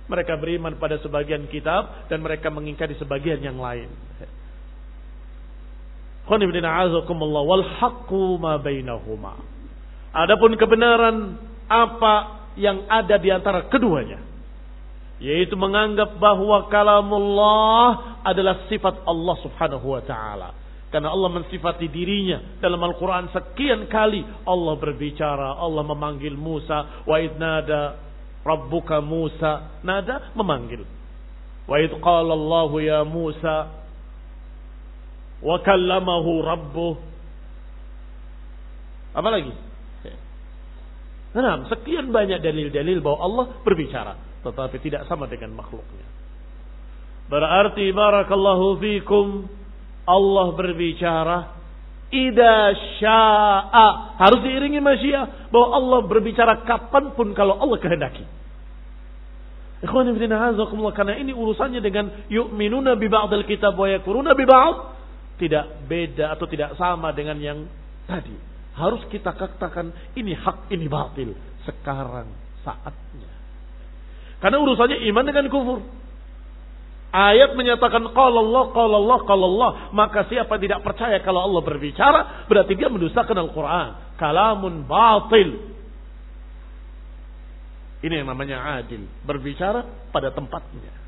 Mereka beriman pada sebagian kitab dan mereka mengingkari sebagian yang lain. Bainahuma. Adapun kebenaran apa yang ada di antara keduanya. Yaitu menganggap bahwa kalamullah adalah sifat Allah subhanahu wa ta'ala. Karena Allah mensifati dirinya dalam Al-Quran sekian kali Allah berbicara, Allah memanggil Musa, wa idnada rabbuka Musa, nada memanggil. Wa Allah ya Musa, wa kallamahu rabbuh. Apa lagi? Nah, sekian banyak dalil-dalil bahwa Allah berbicara, tetapi tidak sama dengan makhluknya. Berarti barakallahu fikum Allah berbicara ida sya'a harus diiringi masyiah bahwa Allah berbicara kapan pun kalau Allah kehendaki. Ikhwan karena ini urusannya dengan yu'minuna bi ba'dil kitab wa yakuruna bi ba'd tidak beda atau tidak sama dengan yang tadi harus kita katakan ini hak, ini batil. Sekarang saatnya. Karena urusannya iman dengan kufur. Ayat menyatakan kalau Allah, kalau Allah, kalau Allah. Maka siapa tidak percaya kalau Allah berbicara, berarti dia mendustakan Al-Quran. Kalamun batil. Ini yang namanya adil. Berbicara pada tempatnya.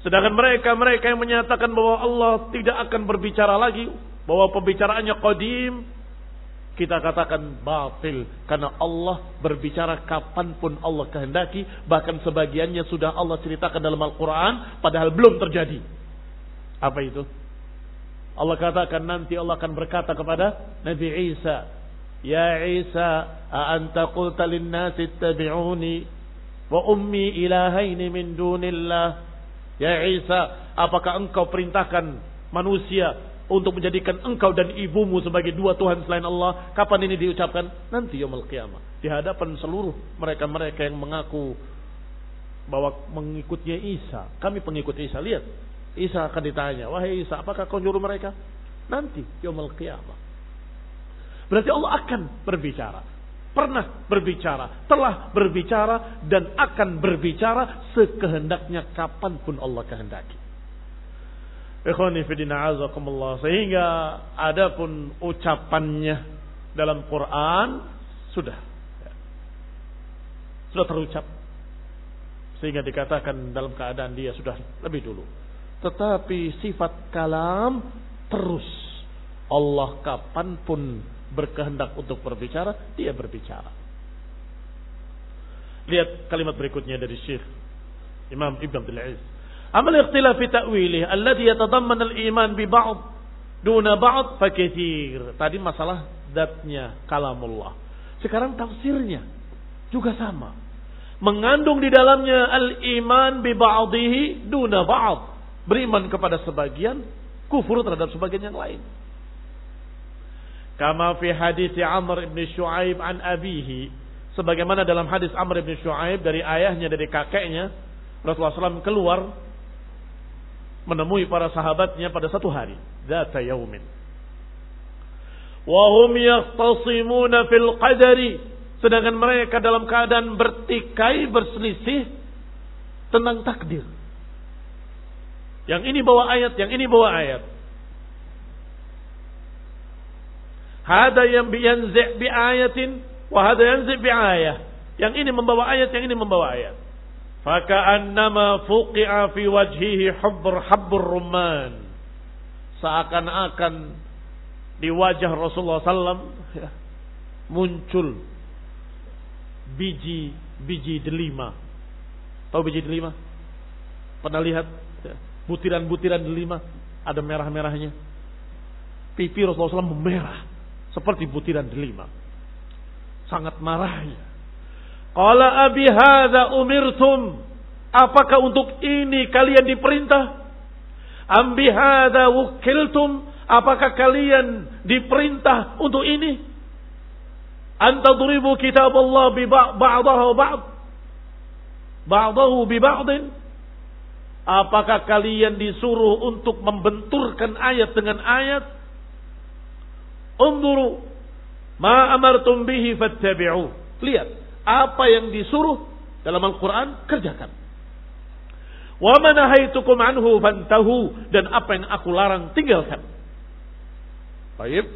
Sedangkan mereka-mereka yang menyatakan bahwa Allah tidak akan berbicara lagi. Bahwa pembicaraannya qadim kita katakan batil. Karena Allah berbicara kapan pun Allah kehendaki bahkan sebagiannya sudah Allah ceritakan dalam Al-Quran padahal belum terjadi. Apa itu? Allah katakan nanti Allah akan berkata kepada Nabi Isa Ya Isa anta qulta linnasi ittabi'uni wa ummi ilahaini min dunillah Ya Isa apakah engkau perintahkan manusia untuk menjadikan engkau dan ibumu sebagai dua Tuhan selain Allah. Kapan ini diucapkan? Nanti yaumul qiyamah. Di hadapan seluruh mereka-mereka yang mengaku bahwa mengikutnya Isa. Kami pengikut Isa. Lihat. Isa akan ditanya. Wahai Isa, apakah kau nyuruh mereka? Nanti yaumul qiyamah. Berarti Allah akan berbicara. Pernah berbicara, telah berbicara, dan akan berbicara sekehendaknya kapan pun Allah kehendaki. Sehingga adapun ucapannya dalam Quran sudah sudah terucap sehingga dikatakan dalam keadaan dia sudah lebih dulu. Tetapi sifat kalam terus Allah kapan pun berkehendak untuk berbicara, dia berbicara. Lihat kalimat berikutnya dari Syekh Imam Ibn Abdul Aziz. Amal ikhtilaf fi ta'wilih alladhi yatadamman al-iman bi ba'd duna ba'd fa Tadi masalah zatnya kalamullah. Sekarang tafsirnya juga sama. Mengandung di dalamnya al-iman bi ba'dihi duna ba'd. Beriman kepada sebagian, kufur terhadap sebagian yang lain. Kama fi hadis Amr ibn Shu'aib an abihi. Sebagaimana dalam hadis Amr ibn Shu'aib dari ayahnya, dari kakeknya. Rasulullah SAW keluar menemui para sahabatnya pada satu hari. Zata yaumin. Wahum yahtasimuna fil qadari. Sedangkan mereka dalam keadaan bertikai, berselisih tentang takdir. Yang ini bawa ayat, yang ini bawa ayat. Hada yang biyanzi' bi ayatin, wa hada yanzi' bi ayah. Yang ini membawa ayat, yang ini membawa ayat. Faka'annama fuqi'a fi wajhihi hubbur habbur rumman. Seakan-akan di wajah Rasulullah SAW ya, muncul biji biji delima. Tahu biji delima? Pernah lihat ya, butiran-butiran delima ada merah-merahnya. Pipi Rasulullah SAW memerah seperti butiran delima. Sangat marahnya. Qala abi hadza umirtum. Apakah untuk ini kalian diperintah? Ambi hadza wukiltum. Apakah kalian diperintah untuk ini? Anta duribu kitab Allah bi ba'dahu ba'd. Ba'dahu bi ba'din. Apakah kalian disuruh untuk membenturkan ayat dengan ayat? Unduru ma amartum bihi fattabi'u. Lihat, apa yang disuruh dalam Al-Quran, kerjakan. Wa manahaitukum anhu fantahu. Dan apa yang aku larang, tinggalkan. Baik.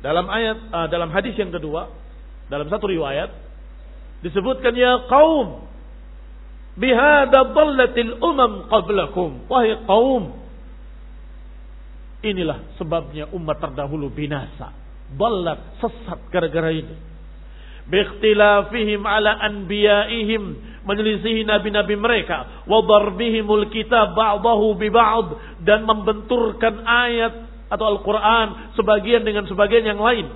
Dalam ayat, uh, dalam hadis yang kedua, dalam satu riwayat, disebutkan ya kaum, bihada dallatil umam qablakum. Wahai kaum, inilah sebabnya umat terdahulu binasa. Ballat, sesat gara-gara ini. Biikhtilafihim ala anbiyaihim. Menyelisihi nabi-nabi mereka. Wa darbihimul kitab ba'dahu bi ba'd dan membenturkan ayat atau Al-Qur'an sebagian dengan sebagian yang lain.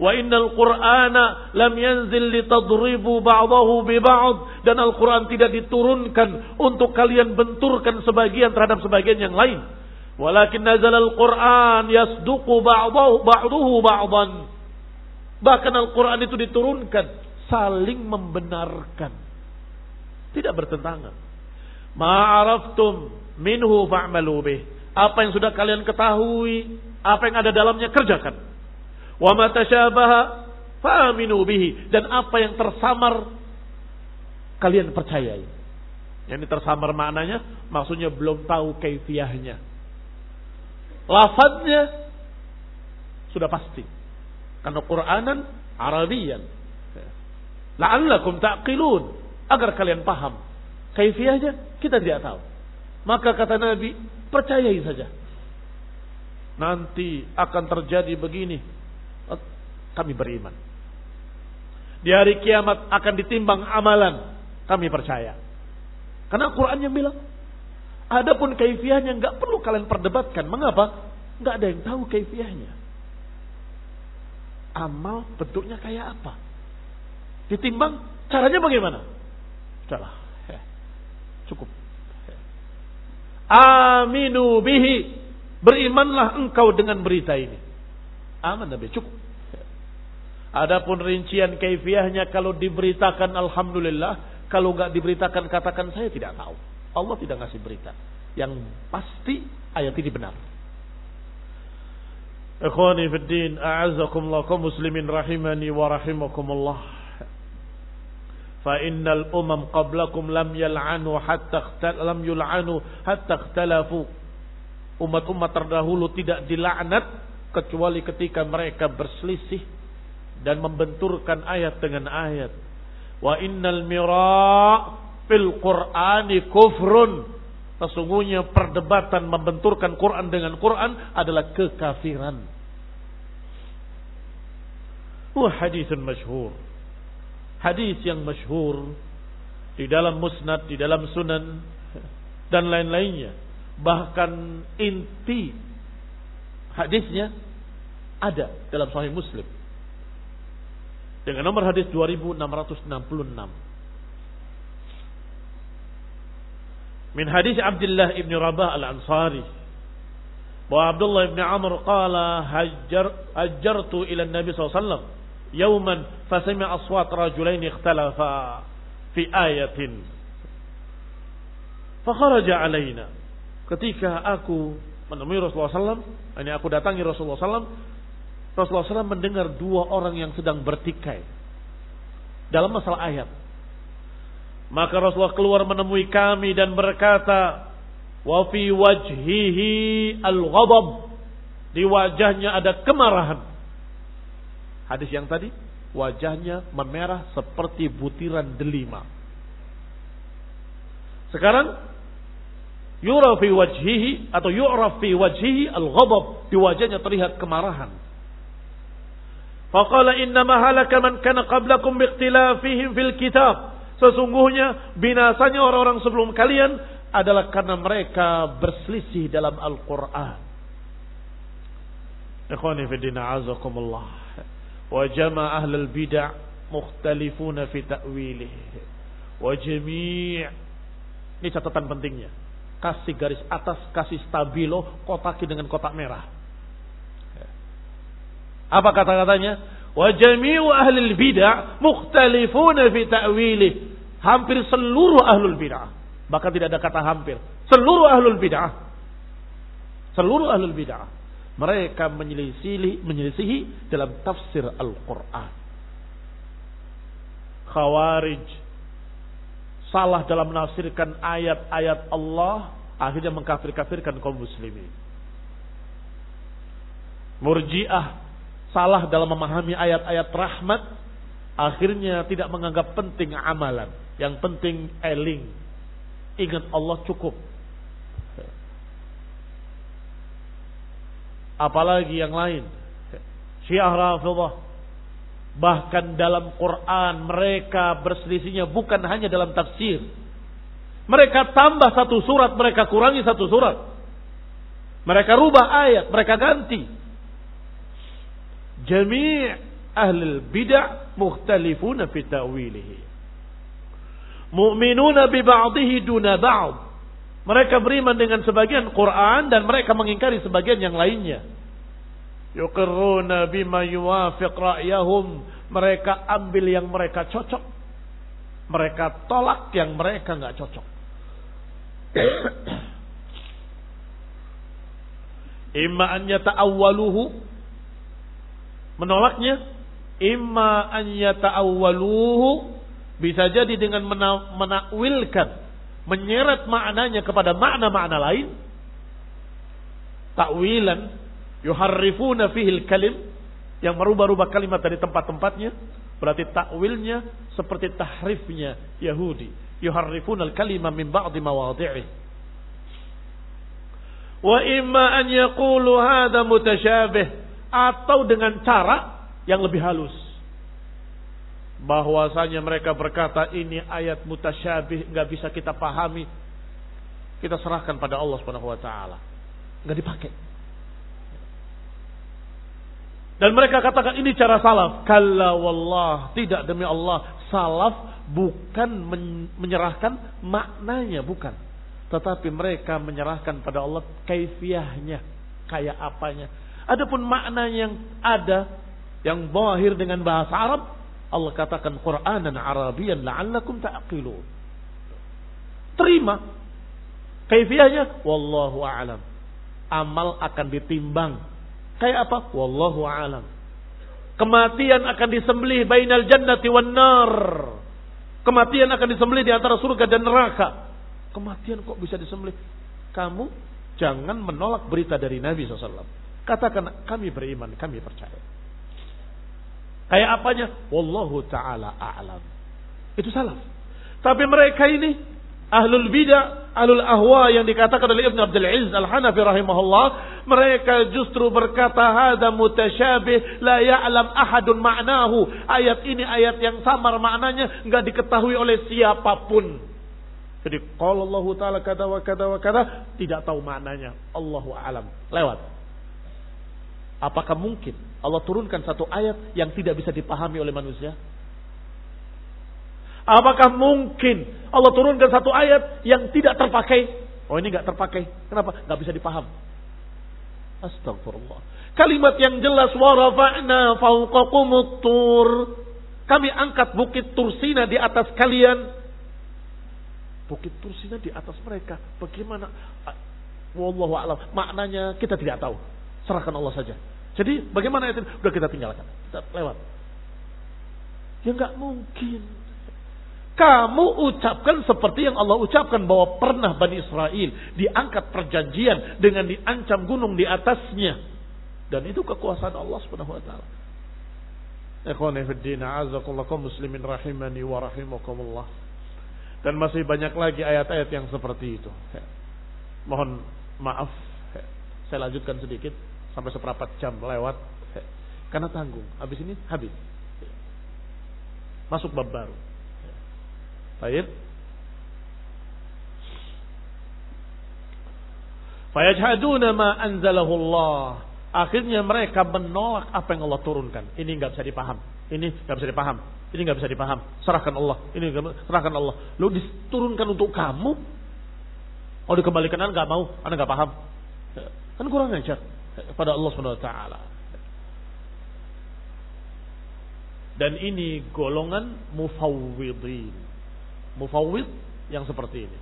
Wa innal qur'ana lam yanzil litadribu ba'dahu bi ba'd dan Al-Qur'an tidak diturunkan untuk kalian benturkan sebagian terhadap sebagian yang lain walakin nazal al-Qur'an yasduqu ba'dahu ba'dahu ba'dan Bahkan Al-Quran itu diturunkan saling membenarkan. Tidak bertentangan. Ma'araftum minhu fa'malu bih. Apa yang sudah kalian ketahui, apa yang ada dalamnya kerjakan. Wa ma tasyabaha fa'aminu bihi dan apa yang tersamar kalian percayai. Yang tersamar maknanya maksudnya belum tahu kaifiahnya. Lafadznya sudah pasti karena Quranan Arabian. La'allakum ta'qilun. Agar kalian paham. Kaifiahnya kita tidak tahu. Maka kata Nabi, percayai saja. Nanti akan terjadi begini. Kami beriman. Di hari kiamat akan ditimbang amalan. Kami percaya. Karena Quran yang bilang. Adapun kaifiahnya nggak perlu kalian perdebatkan. Mengapa? Nggak ada yang tahu kaifiahnya amal bentuknya kayak apa. Ditimbang caranya bagaimana? Sudahlah. Cukup. Aminu bihi. Berimanlah engkau dengan berita ini. Aman Nabi, cukup. Adapun rincian kaifiahnya kalau diberitakan alhamdulillah, kalau nggak diberitakan katakan saya tidak tahu. Allah tidak ngasih berita. Yang pasti ayat ini benar. Ikhwani fi din, a'azzakumullah kaum muslimin rahimani wa rahimakumullah. Fa innal umam qablakum lam yal'anu hatta lam yul'anu hatta ikhtalafu. Umat-umat terdahulu tidak dilaknat kecuali ketika mereka berselisih dan membenturkan ayat dengan ayat. Wa innal mira' fil Qur'ani kufrun Sesungguhnya perdebatan membenturkan Quran dengan Quran adalah kekafiran. Wah hadis masyhur. Hadis yang masyhur di dalam musnad, di dalam sunan dan lain-lainnya. Bahkan inti hadisnya ada dalam sahih Muslim. Dengan nomor hadis 2666. Min hadis Abdullah ibn Rabah al-Ansari. Bahwa Abdullah ibn Amr qala hajjar, hajjartu ila Nabi SAW. yaman fasmi aswat rajulain ikhtalafa fi ayatin. Fakharaja alaina. Ketika aku menemui Rasulullah SAW. Ini aku datangi Rasulullah SAW. Rasulullah SAW mendengar dua orang yang sedang bertikai. Dalam masalah ayat maka Rasulullah keluar menemui kami dan berkata, "Wa fi wajhihi al-ghadab." Di wajahnya ada kemarahan. Hadis yang tadi, wajahnya memerah seperti butiran delima. Sekarang yura fi wajhihi atau yu'raf fi wajhihi al-ghadab, di wajahnya terlihat kemarahan. Faqala inna ma halaka man kana qablakum biikhtilafihim fil kitab. Sesungguhnya binasanya orang-orang sebelum kalian adalah karena mereka berselisih dalam Al-Quran. Ikhwani fidina azakumullah. Wa jama ahlul bid'ah mukhtalifuna fi ta'wilih. Wa jami' Ini catatan pentingnya. Kasih garis atas, kasih stabilo, kotaki dengan kotak merah. Apa kata-katanya? Wa jami'u ahli bid'ah mukhtalifuna fi ta'wilih. Hampir seluruh ahlul bid'ah. Bahkan tidak ada kata hampir. Seluruh ahlul bid'ah. Seluruh ahlul bid'ah. Mereka menyelisihi, menyelisihi dalam tafsir Al-Quran. Khawarij. Salah dalam menafsirkan ayat-ayat Allah. Akhirnya mengkafir-kafirkan kaum muslimin. Murji'ah. Salah dalam memahami ayat-ayat rahmat. Akhirnya tidak menganggap penting amalan. Yang penting eling. Ingat Allah cukup. Apalagi yang lain. Syiah Rafidah. Bahkan dalam Quran mereka berselisihnya bukan hanya dalam tafsir. Mereka tambah satu surat, mereka kurangi satu surat. Mereka rubah ayat, mereka ganti. Jami' ahli bid'ah mukhtalifuna fi ta'wilihi. Mu'minuna bi ba'dihi duna ba'd. Mereka beriman dengan sebagian Quran dan mereka mengingkari sebagian yang lainnya. Yuqirruna bima yuwafiq ra'yahum. Mereka ambil yang mereka cocok. Mereka tolak yang mereka nggak cocok. Imma an yata'awwaluhu. Menolaknya. Imma an yata'awwaluhu bisa jadi dengan menakwilkan, menyeret maknanya kepada makna-makna lain. Takwilan, yuharrifuna fihil kalim, yang merubah-rubah kalimat dari tempat-tempatnya. Berarti takwilnya seperti tahrifnya Yahudi. Yuharrifuna al-kalima min ba'di mawadhi'i. Wa imma an yaqulu hadha mutasyabih. Atau dengan cara yang lebih halus. Bahwasanya mereka berkata ini ayat mutasyabih nggak bisa kita pahami. Kita serahkan pada Allah Subhanahu wa taala. Nggak dipakai. Dan mereka katakan ini cara salaf. Kalla wallah tidak demi Allah. Salaf bukan menyerahkan maknanya bukan. Tetapi mereka menyerahkan pada Allah kaifiahnya kayak apanya. Adapun makna yang ada yang zahir dengan bahasa Arab, Allah katakan Qur'anan Arabian la'allakum ta'qilun. Terima. Kaifiahnya wallahu a'lam. Amal akan ditimbang. Kayak apa? Wallahu a'lam. Kematian akan disembelih bainal jannati wan nar. Kematian akan disembelih di antara surga dan neraka. Kematian kok bisa disembelih? Kamu jangan menolak berita dari Nabi SAW. Katakan kami beriman, kami percaya. Kayak apanya? Wallahu ta'ala a'lam. Itu salah. Tapi mereka ini ahlul bidah, ahlul ahwa yang dikatakan oleh Ibn Abdul Aziz Al-Hanafi rahimahullah, mereka justru berkata hada mutasyabih la ya'lam ahadun ma'nahu. Ayat ini ayat yang samar maknanya enggak diketahui oleh siapa pun. Jadi kalau Allah Ta'ala kata wa kata wa kata tidak tahu maknanya. Allahu alam. Lewat. Apakah mungkin Allah turunkan satu ayat yang tidak bisa dipahami oleh manusia? Apakah mungkin Allah turunkan satu ayat yang tidak terpakai? Oh ini nggak terpakai. Kenapa? Nggak bisa dipaham. Astagfirullah. Kalimat yang jelas warafa'na tur. Kami angkat bukit Tursina di atas kalian. Bukit Tursina di atas mereka. Bagaimana? Wallahu a'lam. Maknanya kita tidak tahu. Serahkan Allah saja. Jadi bagaimana itu? Udah kita tinggalkan. Kita lewat. Ya nggak mungkin. Kamu ucapkan seperti yang Allah ucapkan bahwa pernah Bani Israel diangkat perjanjian dengan diancam gunung di atasnya. Dan itu kekuasaan Allah Subhanahu wa taala. Rahimani wa rahimakumullah. Dan masih banyak lagi ayat-ayat yang seperti itu. Mohon maaf, saya lanjutkan sedikit sampai seperempat jam lewat. Karena tanggung. Habis ini habis. Masuk bab baru. Baik. Fayajhaduna ma anzalahu Allah. Akhirnya mereka menolak apa yang Allah turunkan. Ini nggak bisa dipaham. Ini nggak bisa dipaham. Ini nggak bisa dipaham. Serahkan Allah. Ini serahkan Allah. Lu diturunkan untuk kamu. Oh dikembalikan anda nggak mau, anda nggak paham. Kan kurang ajar pada Allah Subhanahu Wa Taala. Dan ini golongan mufawwidin mufawwid yang seperti ini.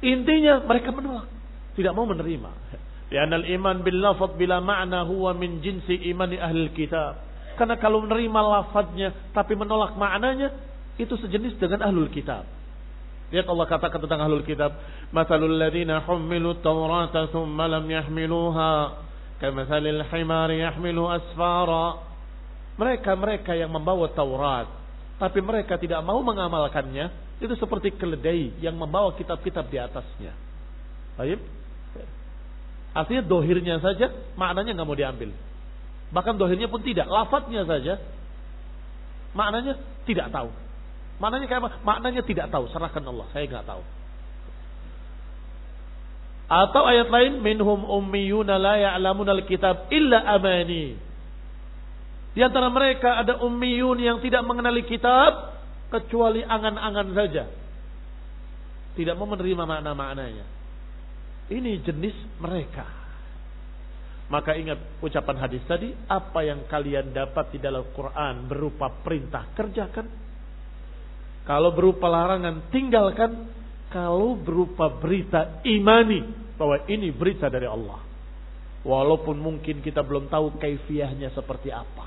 Intinya mereka menolak, tidak mau menerima. Karena iman bil lafaz bila makna huwa min jinsi imani ahli kitab. Karena kalau menerima lafadznya tapi menolak maknanya itu sejenis dengan ahlul kitab. Lihat Allah katakan tentang ahlul kitab, "Matsalul ladzina hummilu tawrata tsumma lam yahmiluha kamatsalil himari yahmilu asfara." Mereka-mereka yang membawa Taurat tapi mereka tidak mau mengamalkannya, itu seperti keledai yang membawa kitab-kitab di atasnya. Baik? Artinya dohirnya saja maknanya nggak mau diambil. Bahkan dohirnya pun tidak, lafadznya saja maknanya tidak tahu. Maknanya kayak? Maknanya tidak tahu, serahkan Allah, saya nggak tahu. Atau ayat lain minhum ummiyuna la ya'lamuna alkitab illa amani. Di antara mereka ada ummiyun yang tidak mengenali kitab kecuali angan-angan saja. Tidak mau menerima makna-maknanya. Ini jenis mereka. Maka ingat ucapan hadis tadi, apa yang kalian dapat di dalam Quran berupa perintah kerjakan. Kalau berupa larangan tinggalkan. Kalau berupa berita imani bahwa ini berita dari Allah. Walaupun mungkin kita belum tahu kaifiahnya seperti apa.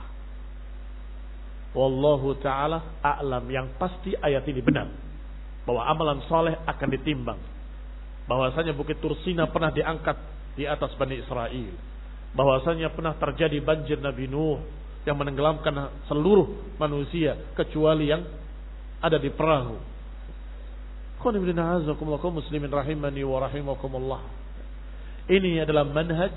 Wallahu taala a'lam. Yang pasti ayat ini benar. Bahwa amalan soleh akan ditimbang. Bahwasanya Bukit Tursina pernah diangkat di atas Bani Israel. Bahwasanya pernah terjadi banjir Nabi Nuh yang menenggelamkan seluruh manusia kecuali yang ada di perahu. muslimin rahimani wa rahimakumullah. Ini adalah manhaj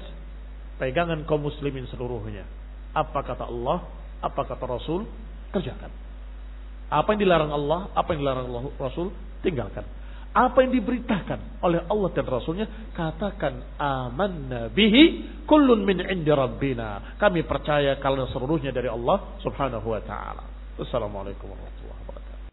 pegangan kaum muslimin seluruhnya. Apa kata Allah, apa kata Rasul, kerjakan. Apa yang dilarang Allah, apa yang dilarang Allah, Rasul, tinggalkan. Apa yang diberitakan oleh Allah dan Rasulnya, katakan aman nabihi kullun min indi rabbina. Kami percaya kalau seluruhnya dari Allah subhanahu wa ta'ala. Wassalamualaikum warahmatullahi.